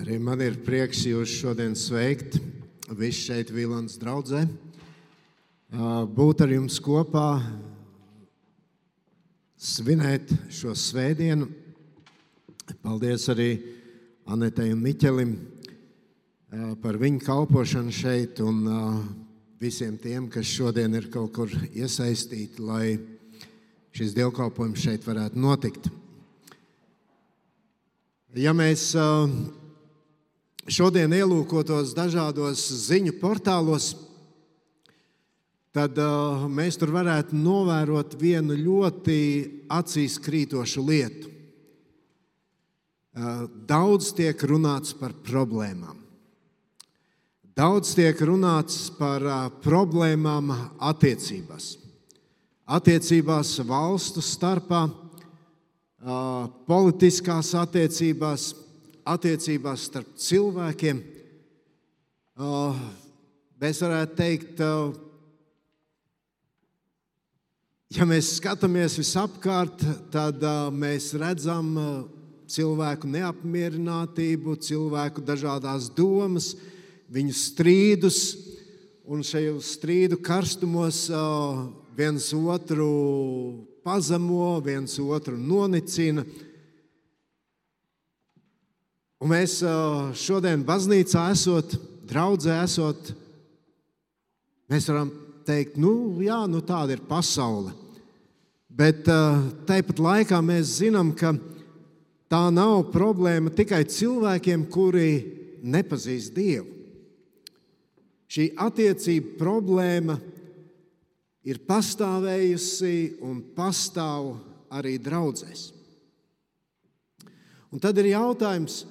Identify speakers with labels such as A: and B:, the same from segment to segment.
A: Arī man ir prieks jūs šodien sveikt. Visi šeit Vilnius draudzē. Būt ar jums kopā, svinēt šo svētdienu. Paldies arī Anetei un Miķelim par viņu kalpošanu šeit un visiem tiem, kas šodien ir kaut kur iesaistīti, lai šis dievkalpojums šeit varētu notikt. Ja mēs šodien ielūkotos dažādos ziņu portālos, tad uh, mēs tur varētu novērot vienu ļoti acīs krītošu lietu. Uh, daudz tiek runāts par problēmām. Daudz tiek runāts par uh, problēmām attiecībās. Attiecībās valstu starpā, politiskās attiecībās, attiecībās starp cilvēkiem. Uh, mēs varētu teikt, uh, ja mēs skatāmies visapkārt, tad uh, mēs redzam cilvēku neapmierinātību, cilvēku dažādas domas, viņu strīdus, un šajos strīdu karstumos viens otru pazemo, viens otru nonicina. Un mēs šodien baznīcā esot, draudzē esot, mēs varam teikt, nu, jā, nu tāda ir pasaule. Bet tāpat laikā mēs zinām, ka tā nav problēma tikai cilvēkiem, kuri nepazīst Dievu. Šī attiecība problēma ir pastāvējusi un pastāv arī draudzēs. Un tad ir jautājums,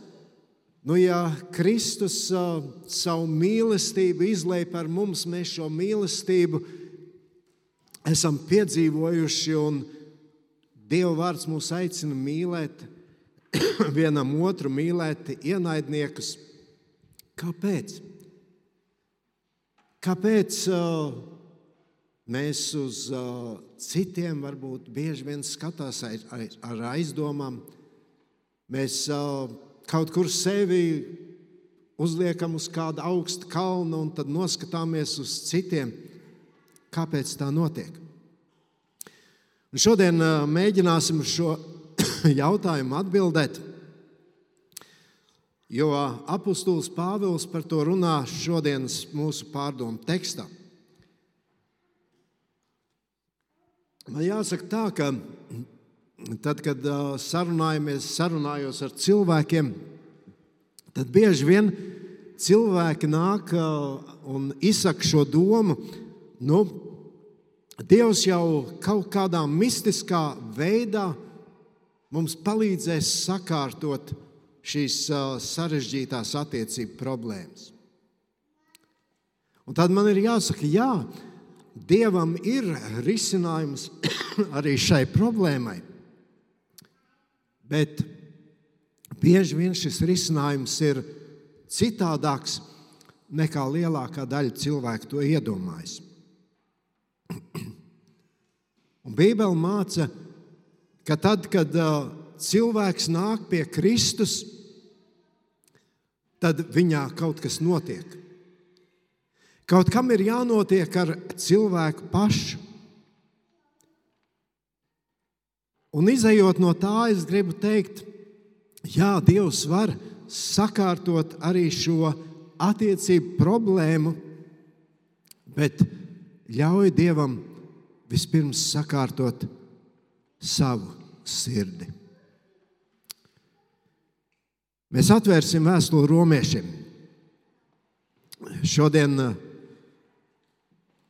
A: Nu, ja Kristus uh, savu mīlestību izlēja par mums, mēs šo mīlestību esam piedzīvojuši, un Dieva vārds mūs aicina mīlēt, vienam otru mīlēt, ienaidniekus. Kāpēc? Kāpēc uh, mēs uz uh, citiem varbūt bieži vien skatās ar, ar, ar aizdomām? Mēs uh, kaut kur sevi uzliekam uz kāda augsta kalna un tad noskatāmies uz citiem. Kāpēc tā notiek? Un šodien mēģināsim šo jautājumu atbildēt, jo apustulis Pāvils par to runā šodienas mūsu pārdomu tekstā. Man jāsaka tā, ka tad, kad sarunājamies, sarunājos ar cilvēkiem, tad bieži vien cilvēki nāk un izsaka šo domu. Nu, Dievs jau kaut kādā mistiskā veidā mums palīdzēs sakārtot šīs sarežģītās attiecību problēmas. Un tad man ir jāsaka, jā, Dievam ir risinājums arī šai problēmai. Bet bieži vien šis risinājums ir citādāks nekā lielākā daļa cilvēku to iedomājas. Bībele māca, ka tad, kad uh, cilvēks nāk pie Kristus, tad viņā kaut kas notiek. Kaut kam ir jānotiek ar cilvēku pašu. Un izējot no tā, es gribu teikt, jā, Dievs var sakārtot arī šo attiecību problēmu, bet ļauj Dievam vispirms sakārtot savu sirdi. Mēs atvērsim vēstuli romiešiem. Šodien uh,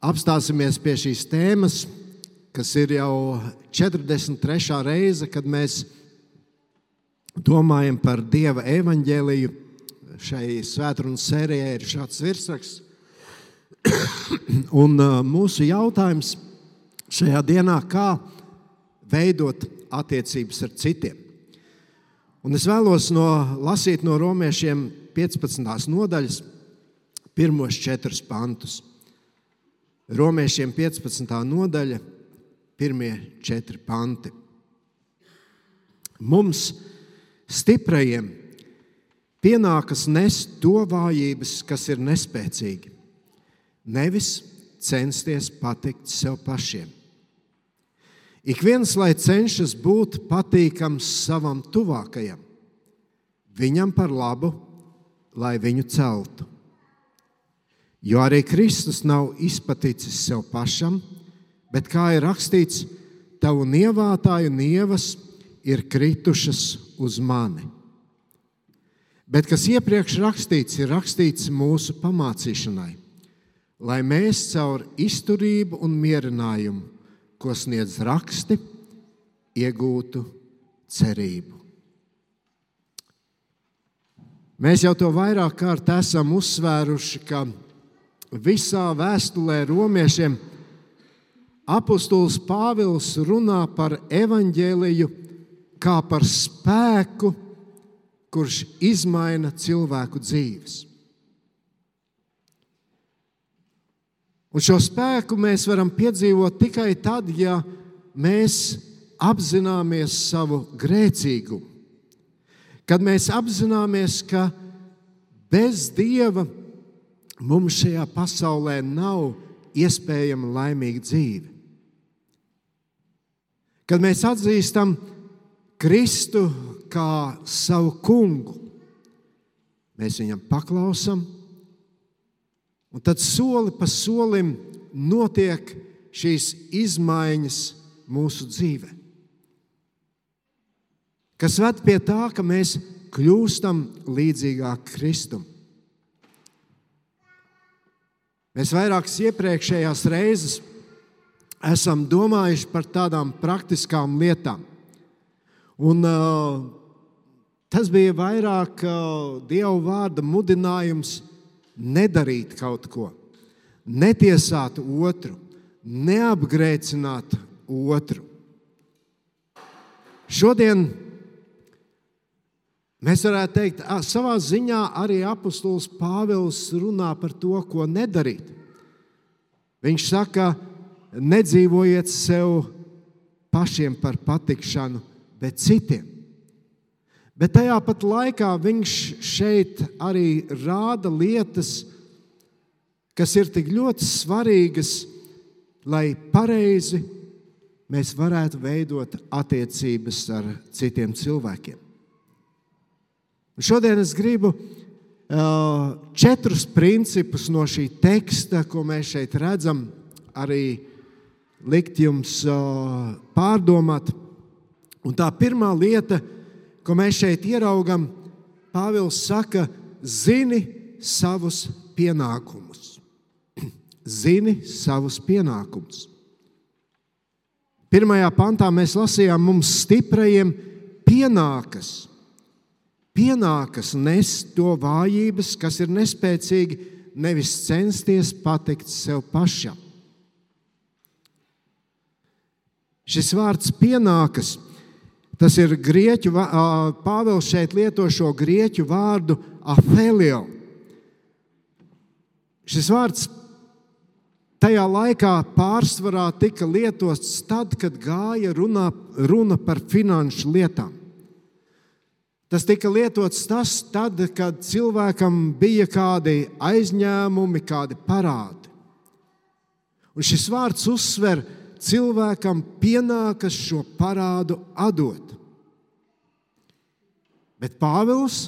A: apstāsimies pie šīs tēmas kas ir jau 43. reize, kad mēs domājam par Dieva evaņģēliju. Šai svētdienas sērijai ir šāds virsraksts. Un uh, mūsu jautājums šajā dienā, kā veidot attiecības ar citiem. Un es vēlos no, lasīt no romiešiem 15. nodaļas, pirmos četrus pantus. Romiešiem 15. nodaļa, pirmie četri panti. Mums, stiprajiem, pienākas nest to vājības, kas ir nespēcīgi, nevis censties patikt sev pašiem. Ik viens, lai cenšas būt patīkams savam tuvākajam, viņam par labu, lai viņu celtu. Jo arī Kristus nav izpaticis sev pašam, bet kā ir rakstīts, tavu nievātāju nievas ir kritušas uz mani. Bet kas iepriekš rakstīts, ir rakstīts mūsu pamācīšanai, lai mēs caur izturību un mierinājumu, ko sniedz raksti, iegūtu cerību. Mēs jau to vairāk kārt esam uzsvēruši, ka visā vēstulē romiešiem apustulis Pāvils runā par evaņģēliju kā par spēku, kurš izmaina cilvēku dzīves. Un šo spēku mēs varam piedzīvot tikai tad, ja mēs apzināmies savu grēcīgumu. Kad mēs apzināmies, ka bez Dieva mums šajā pasaulē nav iespējama laimīga dzīve. Kad mēs atzīstam Kristu kā savu kungu, mēs viņam paklausām, un tad soli pa solim notiek šīs izmaiņas mūsu dzīvē. Kas ved pie tā, ka mēs kļūstam līdzīgāk Kristum. Mēs vairākas iepriekšējās reizes esam domājuši par tādām praktiskām lietām. Un, uh, tas bija vairāk uh, Dieva vārda mudinājums nedarīt kaut ko, netiesāt otru, neapgrēcināt otru. Šodien mēs varētu teikt, ka savā ziņā arī apustulis Pāvils runā par to, ko nedarīt. Viņš saka, nedzīvojiet sev pašiem par patikšanu, bet citiem. Bet tajā pat laikā viņš šeit arī rāda lietas, kas ir tik ļoti svarīgas, lai pareizi mēs varētu veidot attiecības ar citiem cilvēkiem. Šodien es gribu četrus principus no šī teksta, ko mēs šeit redzam, arī likt jums pārdomāt. Un tā pirmā lieta, ko mēs šeit ieraugām, Pāvils saka, zini savus pienākumus. zini savus pienākumus. Pirmajā pantā mēs lasījām, mums stiprajiem pienākas, pienākas nest to vājības, kas ir nespēcīgi, nevis censties patikt sev pašam. Šis vārds pienākas Tas ir grieķu, Pāvils šeit lieto šo grieķu vārdu afelio. Šis vārds tajā laikā pārsvarā tika lietots tad, kad gāja runā, runa par finanšu lietām. Tas tika lietots tas, tad, kad cilvēkam bija kādi aizņēmumi, kādi parādi. Un šis vārds uzsver, ka cilvēkam pienākas šo parādu atdot. Bet Pāvils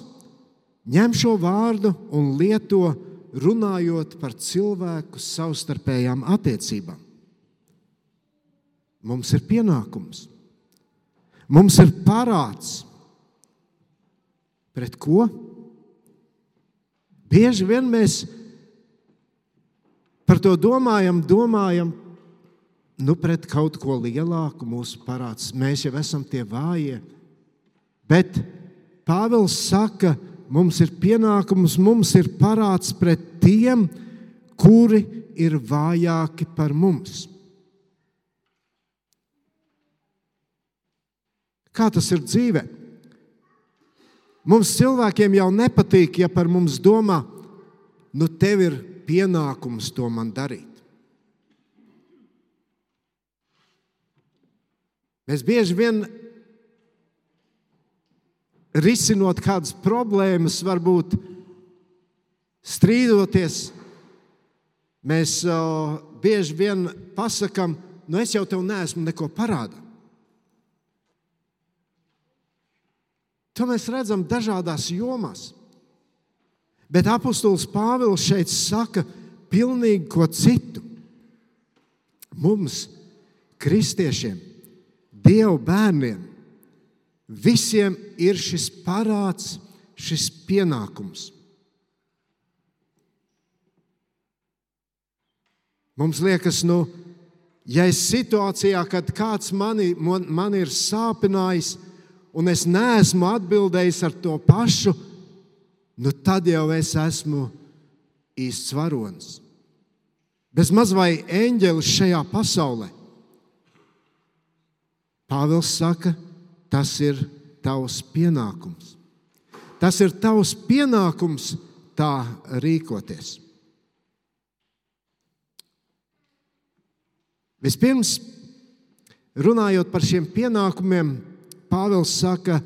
A: ņem šo vārdu un lieto runājot par cilvēku savstarpējām attiecībām. Mums ir pienākums, mums ir parāds. Pret ko? Bieži vien mēs par to domājam, domājam nu, pret kaut ko lielāku mūsu parāds. Mēs jau esam tie vājie. Bet Pāvils saka, mums ir pienākums, mums ir parāds pret tiem, kuri ir vājāki par mums. Kā tas ir dzīvē? Mums cilvēkiem jau nepatīk, ja par mums domā, nu tev ir pienākums to man darīt. Mēs bieži vien risinot kādas problēmas, varbūt strīdoties, mēs bieži vien pasakām, nu es jau tev neesmu neko parādā. To mēs redzam dažādās jomās. Bet apustulis Pāvils šeit saka pilnīgi ko citu. Mums, kristiešiem, Dieva bērniem, visiem ir šis parāds, šis pienākums. Mums liekas, nu, ja es situācijā, kad kāds mani, man, man ir sāpinājis, un es neesmu atbildējis ar to pašu, nu tad jau es esmu īsts varonis. Bez maz vai eņģelis šajā pasaulē. Pāvils saka, tas ir tavs pienākums. Tas ir tavs pienākums tā rīkoties. Vispirms, runājot par šiem pienākumiem, Pāvils saka,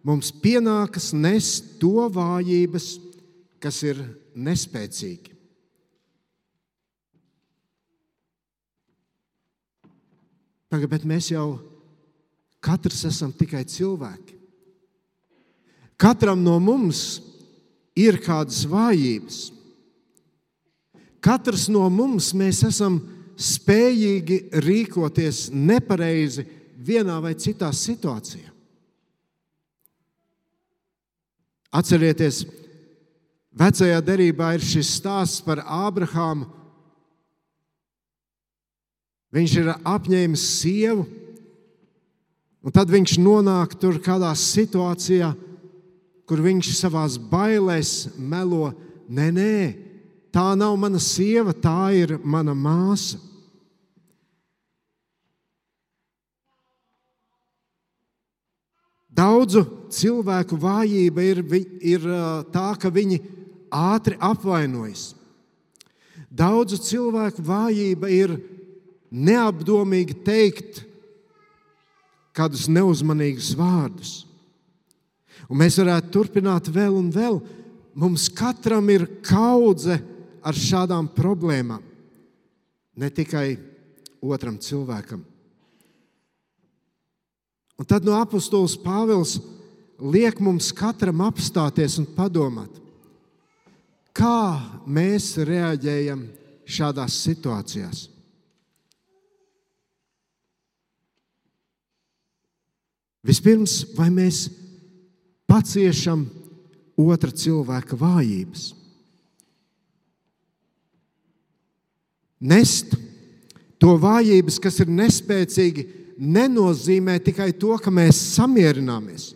A: mums pienākas nest to vājības, kas ir nespēcīgi. Tagad, mēs jau katrs esam tikai cilvēki. Katram no mums ir kādas vājības. Katrs no mums esam spējīgi rīkoties nepareizi vienā vai citā situācijā. Atcerieties, vecajā derībā ir šis stāsts par Ābrahāmu. Viņš ir apņēmis sievu, un tad viņš nonāk tur kādā situācijā, kur viņš savā bailēs melo: Nē, nē, tā nav mana sieva, tā ir mana māsa. Daudzu cilvēku vājība ir, ir tā, ka viņi ātri apvainojas. Daudzu cilvēku vājība ir neapdomīgi teikt kādus neuzmanīgus vārdus. Un mēs varētu turpināt vēl un vēl. Mums katram ir kaudze ar šādām problēmām, ne tikai otram cilvēkam. Un tad no apustulis Pāvils liek mums katram apstāties un padomāt, kā mēs reaģējam šādās situācijās. Vispirms, vai mēs paciešam otra cilvēka vājības? Nest to vājības, kas ir nespēcīgi, nenozīmē tikai to, ka mēs samierināmies.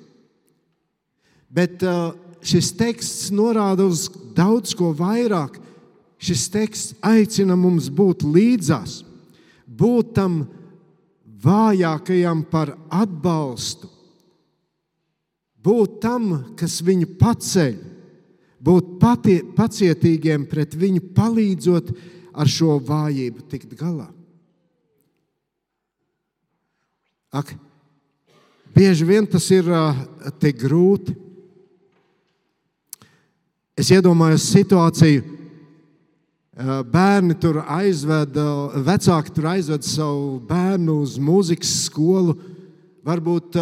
A: Bet uh, šis teksts norāda uz daudz ko vairāk. Šis teksts aicina mums būt līdzās, būt tam vājākajam par atbalstu, būt tam, kas viņu paceļ, būt pati, pacietīgiem pret viņu, palīdzot ar šo vājību tikt galā. Ak, bieži vien tas ir tik grūti. Es iedomājos situāciju, bērni tur aizved, vecāki tur aizved savu bērnu uz mūzikas skolu, varbūt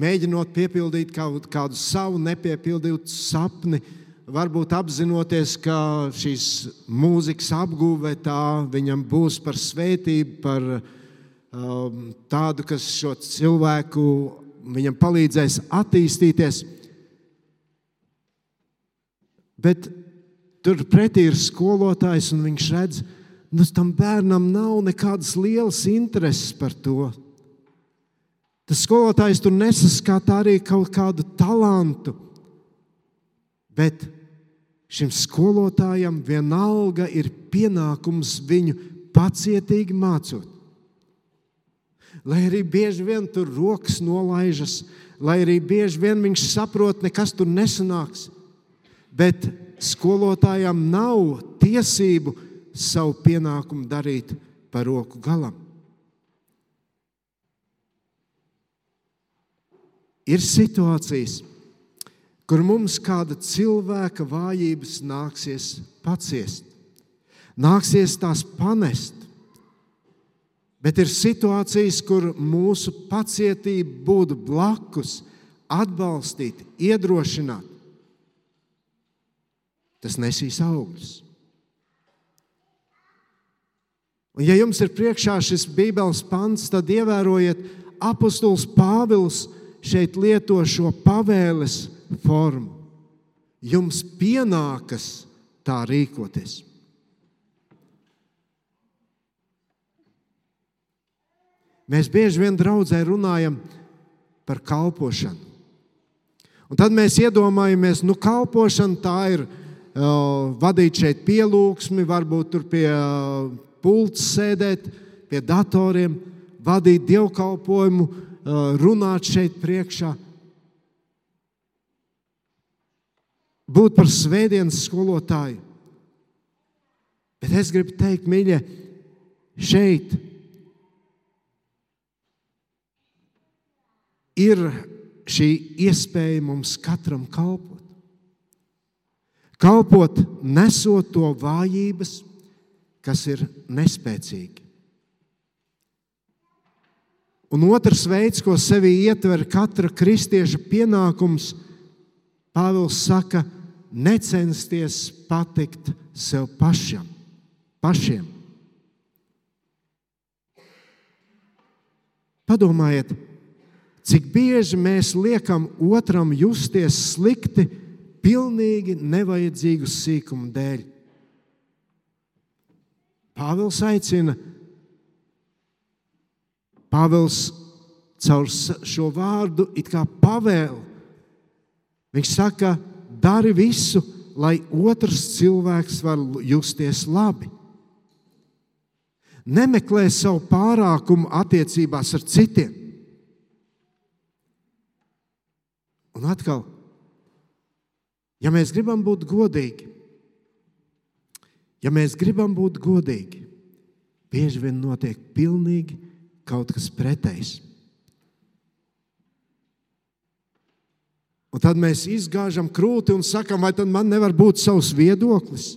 A: mēģinot piepildīt kādu savu nepiepildītu sapni, varbūt apzinoties, ka šīs mūzikas apgūve tā viņam būs par svētību, par Um, tādu, kas šo cilvēku viņam palīdzēs attīstīties. Bet turpretī ir skolotājs, un viņš redz, nu, tam bērnam nav nekādas lielas intereses par to. Tas skolotājs tur nesaskata arī kaut kādu talantu, bet šim skolotājam vienalga ir pienākums viņu pacietīgi mācīt lai arī bieži vien tur rokas nolaižas, lai arī bieži vien viņš saprot, nekas tur nesanāks. Bet skolotājam nav tiesību savu pienākumu darīt par roku galam. ir situācijas, kur mums kāda cilvēka vājības nāksies paciest, nāksies tās panest. Bet ir situācijas, kur mūsu pacietība būtu blakus, atbalstīt, iedrošināt. Tas nesīs augļus. Un, ja jums ir priekšā šis Bībeles pants, tad ievērojiet, apustulis Pāvils šeit lieto šo pavēles formu. Jums pienākas tā rīkoties. Mēs bieži vien draudzē runājam par kalpošanu. Un tad mēs iedomājamies, ka nu, kalpošana tā ir vadīt šeit pielūgsmi, varbūt tur pie pults sēdēt, pie datoriem, vadīt dievkalpojumu, runāt šeit priekšā. Būt par svētdienas skolotāju. Bet es gribu teikt, mīļie, šeit ir šī iespēja mums katram kalpot. Kalpot, nesot to vājības, kas ir nespēcīgi. Un otrs veids, ko sevī ietver katra kristieša pienākums, Pāvils saka, necensties patikt sev pašam, pašiem. Padomājiet, Cik bieži mēs liekam otram justies slikti, pilnīgi nevajadzīgu sīkumu dēļ. Pāvils aicina, Pāvils caur šo vārdu it kā pavēlu. Viņš saka, dari visu, lai otrs cilvēks var justies labi. Nemeklē savu pārākumu attiecībās ar citiem. Un atkal, ja mēs gribam būt godīgi, ja mēs gribam būt godīgi, bieži vien notiek pilnīgi kaut kas pretējs. Un tad mēs izgāžam krūti un sakām, vai tad man nevar būt savs viedoklis?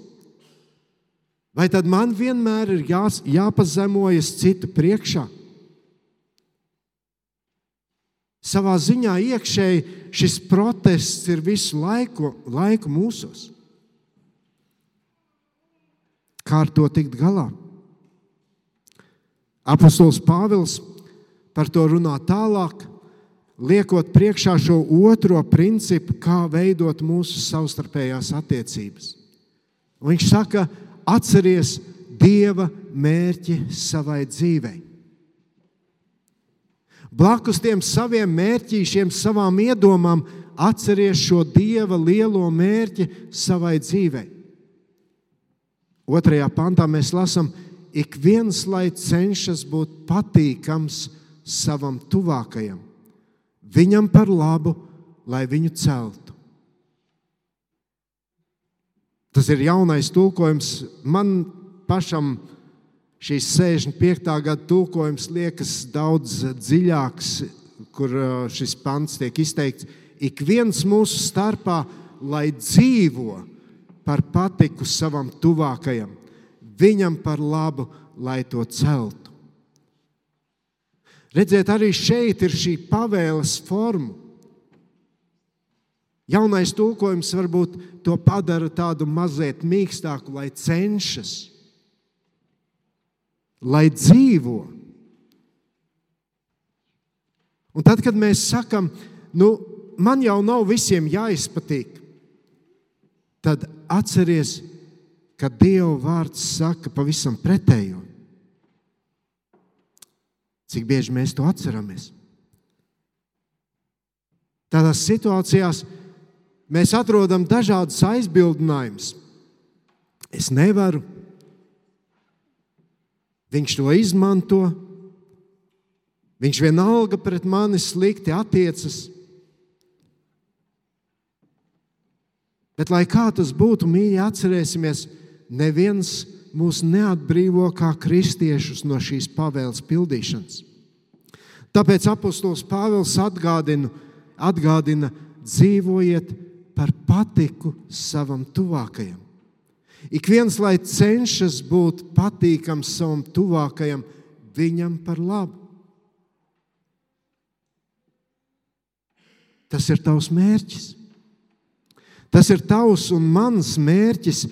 A: Vai tad man vienmēr ir jā, jāpazemojas citu priekšā? Savā ziņā iekšēji šis protests ir visu laiku, laiku mūsos. Kā ar to tikt galā? Apostols Pāvils par to runā tālāk, liekot priekšā šo otro principu, kā veidot mūsu savstarpējās attiecības. Un viņš saka, atcerieties Dieva mērķi savai dzīvei. Blakus tiem saviem mērķīšiem, savām iedomām, atceries šo Dieva lielo mērķi savai dzīvei. Otrajā pantā mēs lasām, ik viens lai cenšas būt patīkams savam tuvākajam, viņam par labu, lai viņu celtu. Tas ir jaunais tulkojums. Man pašam šīs 65. gada tulkojums liekas daudz dziļāks, kur šis pants tiek izteikts. Ik viens mūsu starpā, lai dzīvo par patiku savam tuvākajam, viņam par labu, lai to celtu. Redziet, arī šeit ir šī pavēles forma. Jaunais tulkojums varbūt to padara tādu mazliet mīkstāku, lai cenšas lai dzīvo. Un tad, kad mēs sakām, nu, man jau nav visiem jāizpatīk, tad atcerieties, ka Dieva vārds saka pavisam pretējo. Cik bieži mēs to atceramies? Tādās situācijās mēs atrodam dažādas aizbildinājumus. Es nevaru, Viņš to izmanto. Viņš vienalga pret mani slikti attiecas. Bet, lai kā tas būtu, mīļi, atcerēsimies, neviens mūs neatbrīvo kā kristiešus no šīs pavēles pildīšanas. Tāpēc apustulis Pāvils atgādina, atgādina, dzīvojiet par patiku savam tuvākajam. Ik viens, lai cenšas būt patīkams savam tuvākajam, viņam par labu. Tas ir tavs mērķis. Tas ir tavs un mans mērķis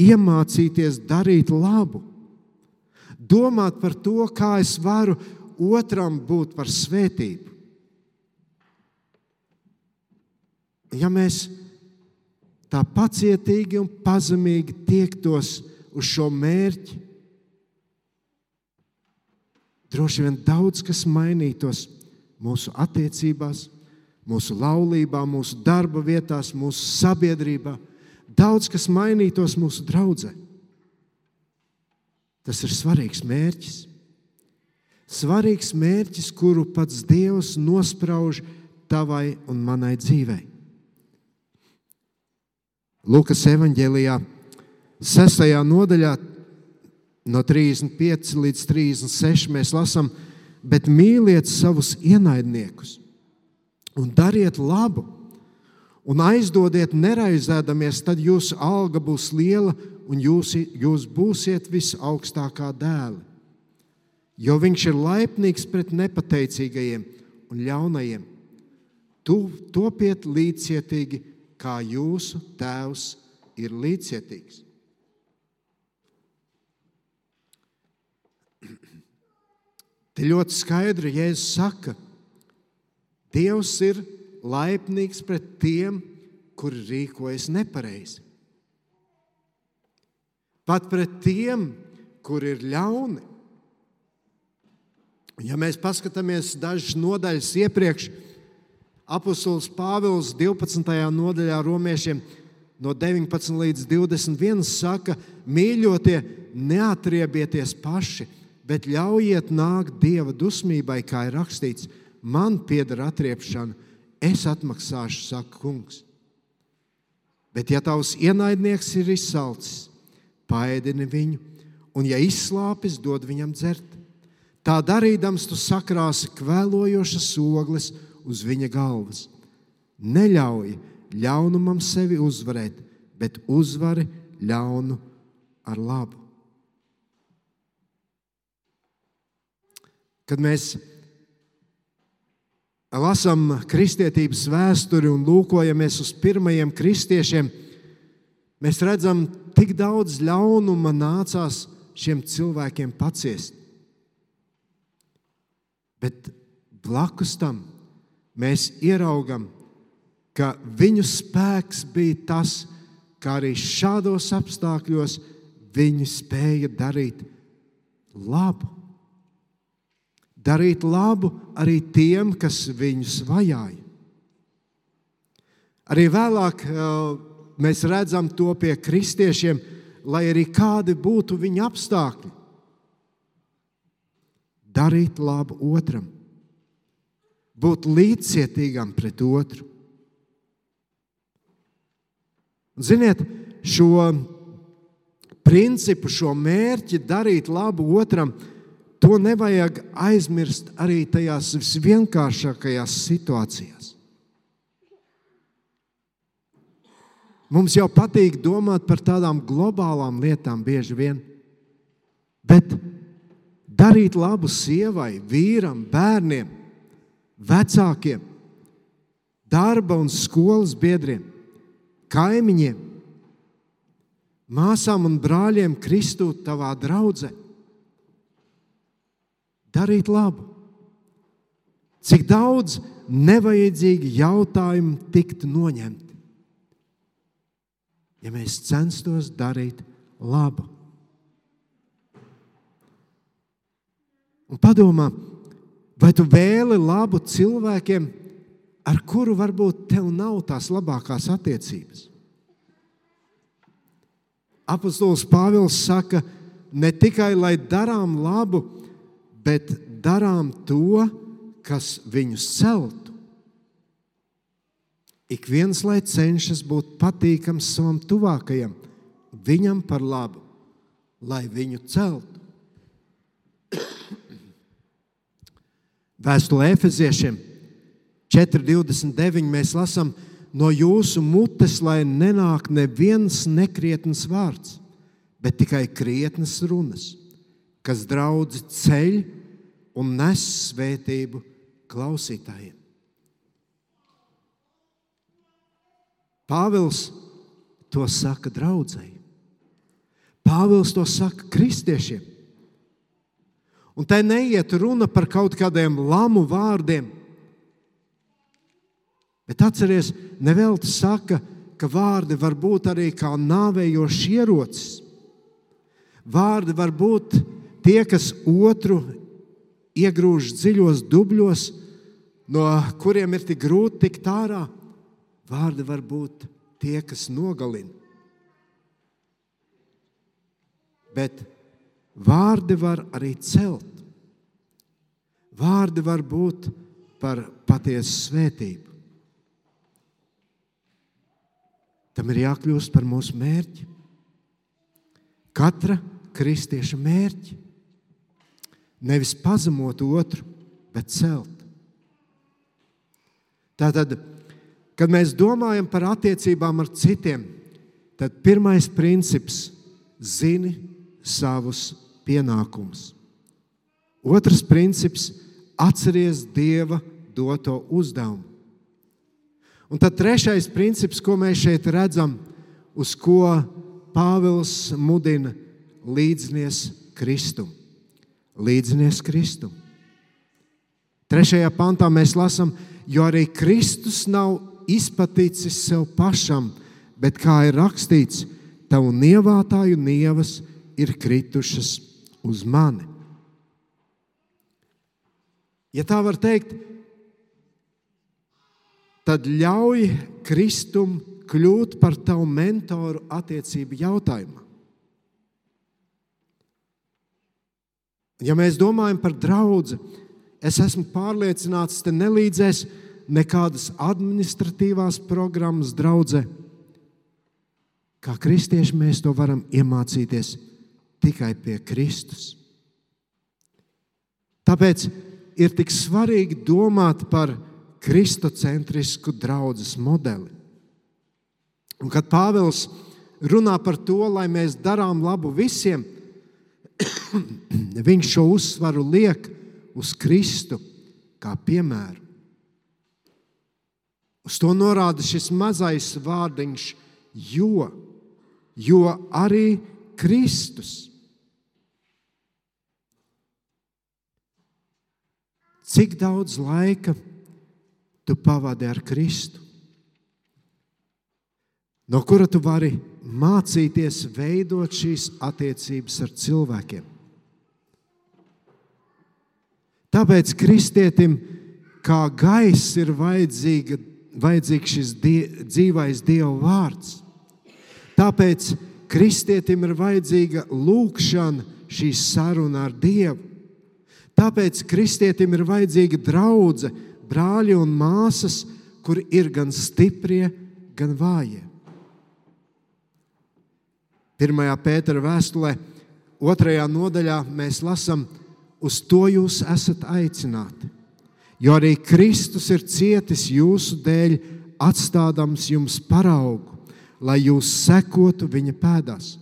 A: iemācīties darīt labu. Domāt par to, kā es varu otram būt par svētību. Ja mēs tā pacietīgi un pazemīgi tiektos uz šo mērķi, droši vien daudz kas mainītos mūsu attiecībās, mūsu laulībā, mūsu darba vietās, mūsu sabiedrībā. Daudz kas mainītos mūsu draudzē. Tas ir svarīgs mērķis. Svarīgs mērķis, kuru pats Dievs nosprauž tavai un manai dzīvei. Lukas evanģēlijā, 6. nodaļā, no 35 līdz 36 mēs lasām, bet mīliet savus ienaidniekus un dariet labu, un aizdodiet neraizēdamies, tad jūsu alga būs liela un jūs, jūs būsiet visaugstākā dēla. Jo viņš ir laipnīgs pret nepateicīgajiem un ļaunajiem. Tu topiet līdzcietīgi kā jūsu tēvs ir līdzcietīgs. Te ļoti skaidri Jēzus saka, Dievs ir laipnīgs pret tiem, kuri rīkojas nepareizi. Pat pret tiem, kuri ir ļauni. Ja mēs paskatāmies dažas nodaļas iepriekš, Apostols Pāvils 12. nodaļā romiešiem no 19 līdz 21 saka, mīļotie, neatriebieties paši, bet ļaujiet nākt dieva dusmībai, kā ir rakstīts, man pieder atriepšana, es atmaksāšu, saka kungs. Bet, ja tavs ienaidnieks ir izsalcis, paēdini viņu, un, ja izslāpis, dod viņam dzert. Tā darīdams, tu sakrāsi kvēlojošas ogles uz viņa galvas. Neļauj ļaunumam sevi uzvarēt, bet uzvari ļaunu ar labu. Kad mēs lasām kristietības vēsturi un lūkojamies uz pirmajiem kristiešiem, mēs redzam, cik daudz ļaunuma nācās šiem cilvēkiem paciest. Bet blakus tam mēs ieraugam, ka viņu spēks bija tas, kā arī šādos apstākļos viņi spēja darīt labu. Darīt labu arī tiem, kas viņus vajāja. Arī vēlāk mēs redzam to pie kristiešiem, lai arī kādi būtu viņa apstākļi. Darīt labu otram būt līdzcietīgam pret otru. Ziniet, šo principu, šo mērķi darīt labu otram, to nevajag aizmirst arī tajās visvienkāršākajās situācijās. Mums jau patīk domāt par tādām globālām lietām bieži vien, bet darīt labu sievai, vīram, bērniem, vecākiem, darba un skolas biedriem, kaimiņiem, māsām un brāļiem Kristū tavā draudzē. Darīt labu. Cik daudz nevajadzīgi jautājumu tiktu noņemti, ja mēs censtos darīt labu. Un padomā, Vai tu vēli labu cilvēkiem, ar kuru varbūt tev nav tās labākās attiecības? Apostols Pāvils saka, ne tikai lai darām labu, bet darām to, kas viņus celtu. Ik viens lai cenšas būt patīkams savam tuvākajam, viņam par labu, lai viņu celtu. Vēstulē Efeziešiem, 4,29 mēs lasām, no jūsu mutes, lai nenāk neviens nekrietns vārds, bet tikai krietnas runas, kas draudz ceļ un nes svētību klausītājiem. Pāvils to saka draudzēji. Pāvils to saka kristiešiem. Un te neiet runa par kaut kādiem lamu vārdiem. Bet atcerieties, nevelti saka, ka vārdi var būt arī kā nāvējošs ierocis. Vārdi var būt tie, kas otru iegrūž dziļos dubļos, no kuriem ir tik grūti tikt ārā. Vārdi var būt tie, kas nogalina. Bet vārdi var arī celt. Vārdi var būt par patiesu svētību. Tam ir jākļūst par mūsu mērķi. Katra kristieša mērķi. Nevis pazemot otru, bet celt. Tātad, kad mēs domājam par attiecībām ar citiem, tad pirmais princips - zini savus pienākumus. Otrs princips - atceries Dieva doto uzdevumu. Un tad trešais princips, ko mēs šeit redzam, uz ko Pāvils mudina līdznies Kristum. Līdznies Kristum. Trešajā pantā mēs lasām, jo arī Kristus nav izpatīcis sev pašam, bet kā ir rakstīts, tavu nievātāju nievas ir kritušas uz mani. Ja tā var teikt, tad ļauj Kristum kļūt par tavu mentoru attiecību jautājumā. Ja mēs domājam par draugu, es esmu pārliecināts, ka nelīdzēs nekādas administratīvās programmas draudzē. Kā kristieši mēs to varam iemācīties tikai pie Kristus. Tāpēc ir tik svarīgi domāt par kristocentrisku draudzes modeli. Un kad Pāvils runā par to, lai mēs darām labu visiem, viņš šo uzsvaru liek uz Kristu kā piemēru. Uz to norāda šis mazais vārdiņš, jo, jo arī Kristus Cik daudz laika tu pavadi ar Kristu, no kura tu vari mācīties veidot šīs attiecības ar cilvēkiem? Tāpēc kristietim kā gaiss ir vajadzīga, vajadzīgs šis die, dzīvais Dieva vārds. Tāpēc kristietim ir vajadzīga lūkšana, šī saruna ar Dievu. Tāpēc kristietim ir vajadzīga draudzene, brāļi un māsas, kur ir gan stiprie, gan vājie. Pirmajā pētera vēstulē, otrajā nodaļā mēs lasām, uz to jūs esat aicināti. Jo arī Kristus ir cietis jūsu dēļ, atstādams jums paraugu, lai jūs sekotu viņa pēdās.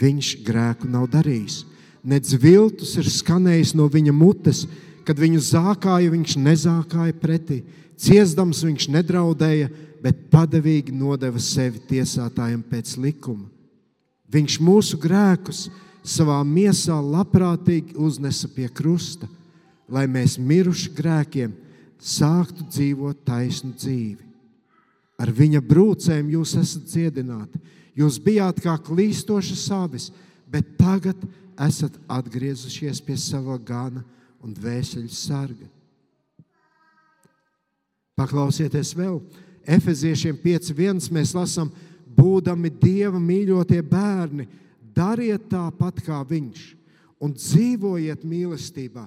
A: Viņš grēku nav darījis Nec viltus ir skanējis no viņa mutes, kad viņu zākāja, viņš nezākāja pretī. Ciesdams viņš nedraudēja, bet padavīgi nodeva sevi tiesātājiem pēc likuma. Viņš mūsu grēkus savā miesā labprātīgi uznesa pie krusta, lai mēs miruši grēkiem sāktu dzīvot taisnu dzīvi. Ar viņa brūcēm jūs esat dziedināti. Jūs bijāt kā klīstošas avis, bet tagad esat esat atgriezušies pie sava gana un dvēseli sarga. Paklausieties vēl, Efeziešiem 5.1. mēs lasām, būdami Dieva mīļotie bērni, dariet tāpat kā Viņš un dzīvojiet mīlestībā,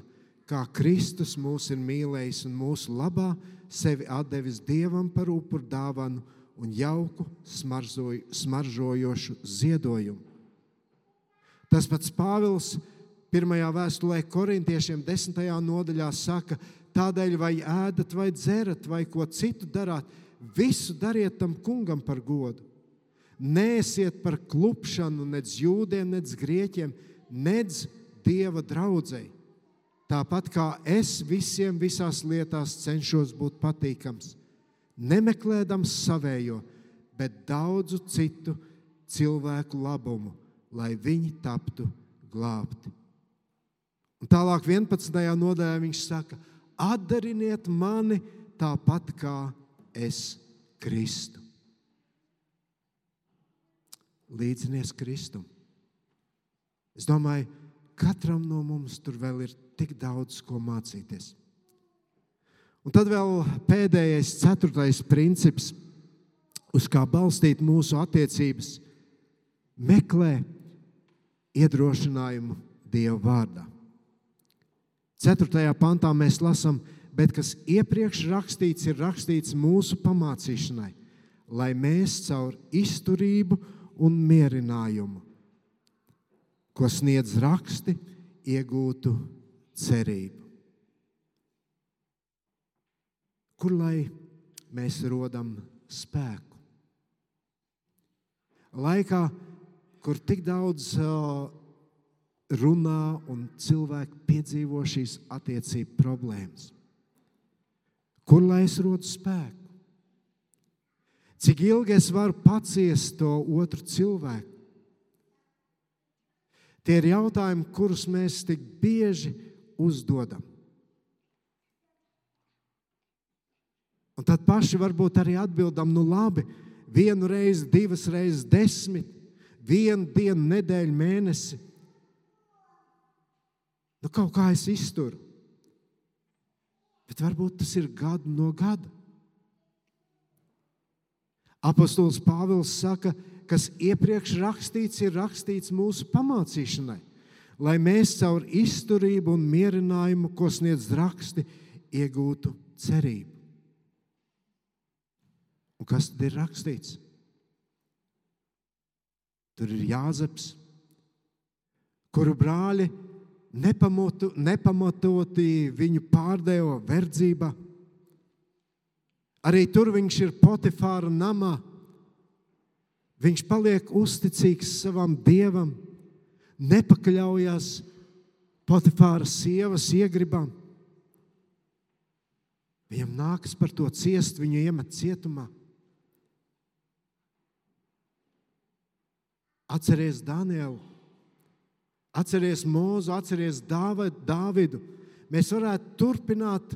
A: kā Kristus mūs ir mīlējis un mūsu labā sevi devis Dievam par upuru dāvanu un jauku smaržojošu ziedojumu. Tas pats Pāvils pirmajā vēstulē korintiešiem, desmitajā nodaļā, saka, tādēļ vai ēdat, vai dzerat, vai ko citu darāt, visu dariet tam kungam par godu. Nēsiet par klupšanu nec jūdiem, nec grieķiem, nec dieva draudzēji. Tāpat kā es visiem visās lietās cenšos būt patīkams, nemeklēdams savējo, bet daudzu citu cilvēku labumu, lai viņi taptu glābti. Un tālāk, 11. nodaļā viņš saka, atdariniet mani tāpat kā es Kristu. Līdzinies Kristum. Es domāju, katram no mums tur vēl ir tik daudz ko mācīties. Un tad vēl pēdējais, ceturtais princips, uz kā balstīt mūsu attiecības, meklē iedrošinājumu Dieva vārdā. Ceturtajā pantā mēs lasām, bet kas iepriekš rakstīts, ir rakstīts mūsu pamācīšanai, lai mēs caur izturību un mierinājumu, ko sniedz raksti, iegūtu cerību. Kur lai mēs rodam spēku? Laikā, kur tik daudz runā un cilvēki piedzīvo šīs attiecību problēmas. Kur lai es rodu spēku? Cik ilgi es varu paciest to otru cilvēku? Tie ir jautājumi, kurus mēs tik bieži uzdodam. Un tad paši varbūt arī atbildam, nu labi, vienu reizi, divas reizes, desmit, vienu dienu, nedēļu, mēnesi. Nu, kaut kā es izturu. Bet varbūt tas ir gadu no gada. Apostols Pāvils saka, kas iepriekš rakstīts, ir rakstīts mūsu pamācīšanai, lai mēs caur izturību un mierinājumu, ko sniedz raksti, iegūtu cerību. Un kas tad ir rakstīts? Tur ir Jāzeps, kuru brāļi nepamatu, nepamatoti viņu pārdeva verdzībā. Arī tur viņš ir Potifāra namā. Viņš paliek uzticīgs savam dievam, nepakaļaujas Potifāra sievas iegribam. Viņam nākas par to ciest, viņu iemet cietumā. Atcerieties Danielu, atcerieties Mūzu, atcerieties Dāvidu. Mēs varētu turpināt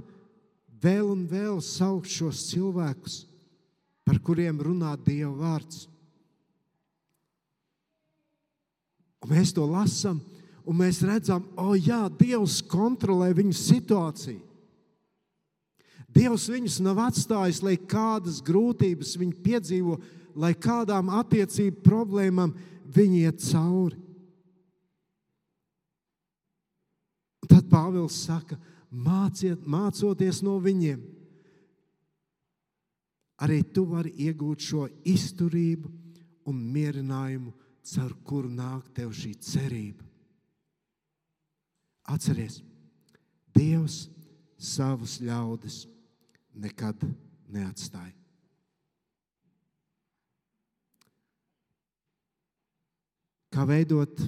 A: vēl un vēl saukt šos cilvēkus, par kuriem runā Dieva vārds. Un mēs to lasām, un mēs redzam, ka oh, jā, Dievs kontrolē viņu situāciju. Dievs viņus nav atstājis, lai kādas grūtības viņi piedzīvo, lai kādām attiecību problēmām viņi iet cauri. Tad Pāvils saka, māciet, mācoties no viņiem, arī tu vari iegūt šo izturību un mierinājumu, caur kuru nāk tev šī cerība. Atceries, Dievs savus ļaudis nekad neatstāja. Kā veidot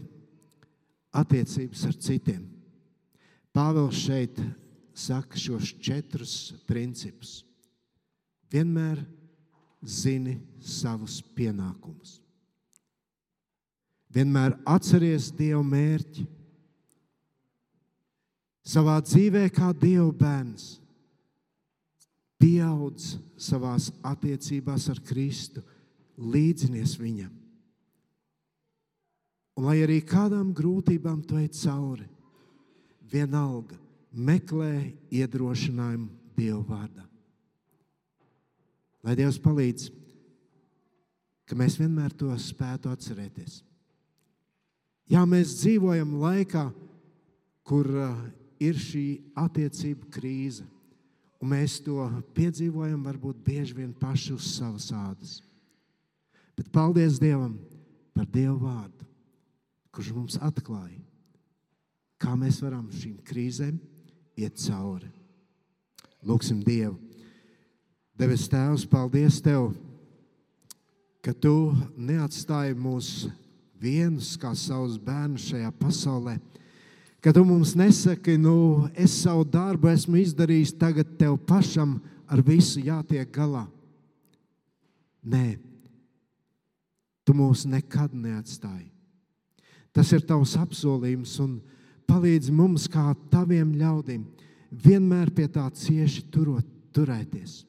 A: attiecības ar citiem. Pāvils šeit saka šos četrus principus. Vienmēr zini savus pienākumus. Vienmēr atceries Dieva mērķi. Savā dzīvē, kā Dieva bērns, pieaudz savā attiecībās ar Kristu, līdzinies viņam. Un lai arī kādām grūtībām tu ej cauri, vienalga meklē iedrošinājumu Dieva vārdā. Lai Dievs palīdz, ka mēs vienmēr to spētu atcerēties. Jā, mēs dzīvojam laikā, kur uh, ir šī attiecību krīze, un mēs to piedzīvojam varbūt bieži vien paši uz savas ādas. Bet paldies Dievam par Dieva vārdu kurš mums atklāja, kā mēs varam šīm krīzēm iet cauri. Lūksim Dievu. Devis Tēvs, paldies Tev, ka Tu neatstāji mūs vienus kā savus bērnus šajā pasaulē. Ka Tu mums nesaki, nu, es savu darbu esmu izdarījis, tagad Tev pašam ar visu jātiek galā. Nē, Tu mūs nekad neatstāji. Tas ir Tavs apsolījums un palīdz mums, kā Taviem ļaudīm, vienmēr pie tā cieši turot, turēties,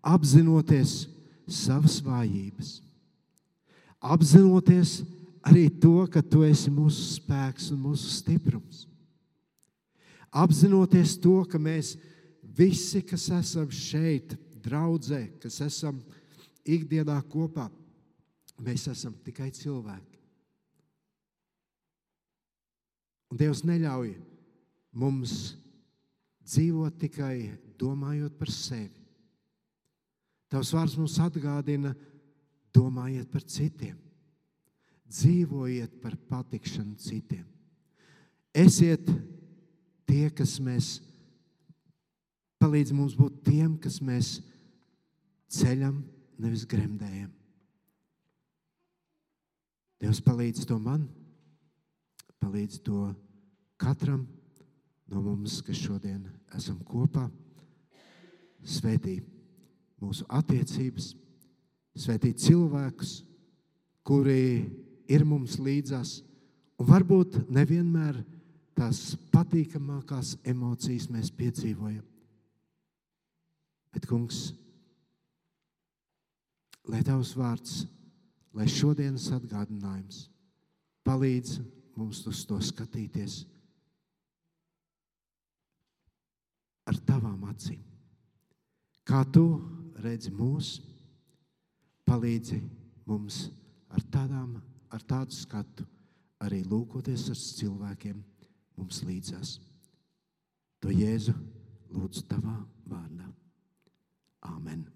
A: apzinoties savas vājības, apzinoties arī to, ka Tu esi mūsu spēks un mūsu stiprums. Apzinoties to, ka mēs visi, kas esam šeit, draudzē, kas esam ikdienā kopā, mēs esam tikai cilvēki. Un Dievs neļauj mums dzīvot tikai domājot par sevi. Tavs vārds mums atgādina, domājiet par citiem, dzīvojiet par patikšanu citiem. Esiet tie, kas mēs palīdz mums būt tiem, kas mēs ceļam, nevis gremdējam. Dievs palīdz to man, palīdz to katram no mums, kas šodien esam kopā. Svētī mūsu attiecības, svētī cilvēkus, kuri ir mums līdzās, un varbūt nevienmēr tās patīkamākās emocijas mēs piedzīvojam. Bet, kungs, lai tavs vārds, lai šodienas atgādinājums palīdz mums uz to skatīties ar tavām acīm. Kā tu redzi mūs, palīdzi mums ar, tādām, ar tādu skatu, arī lūkoties ar cilvēkiem mums līdzās. To Jēzu lūdzu tavā vārdā. Amen.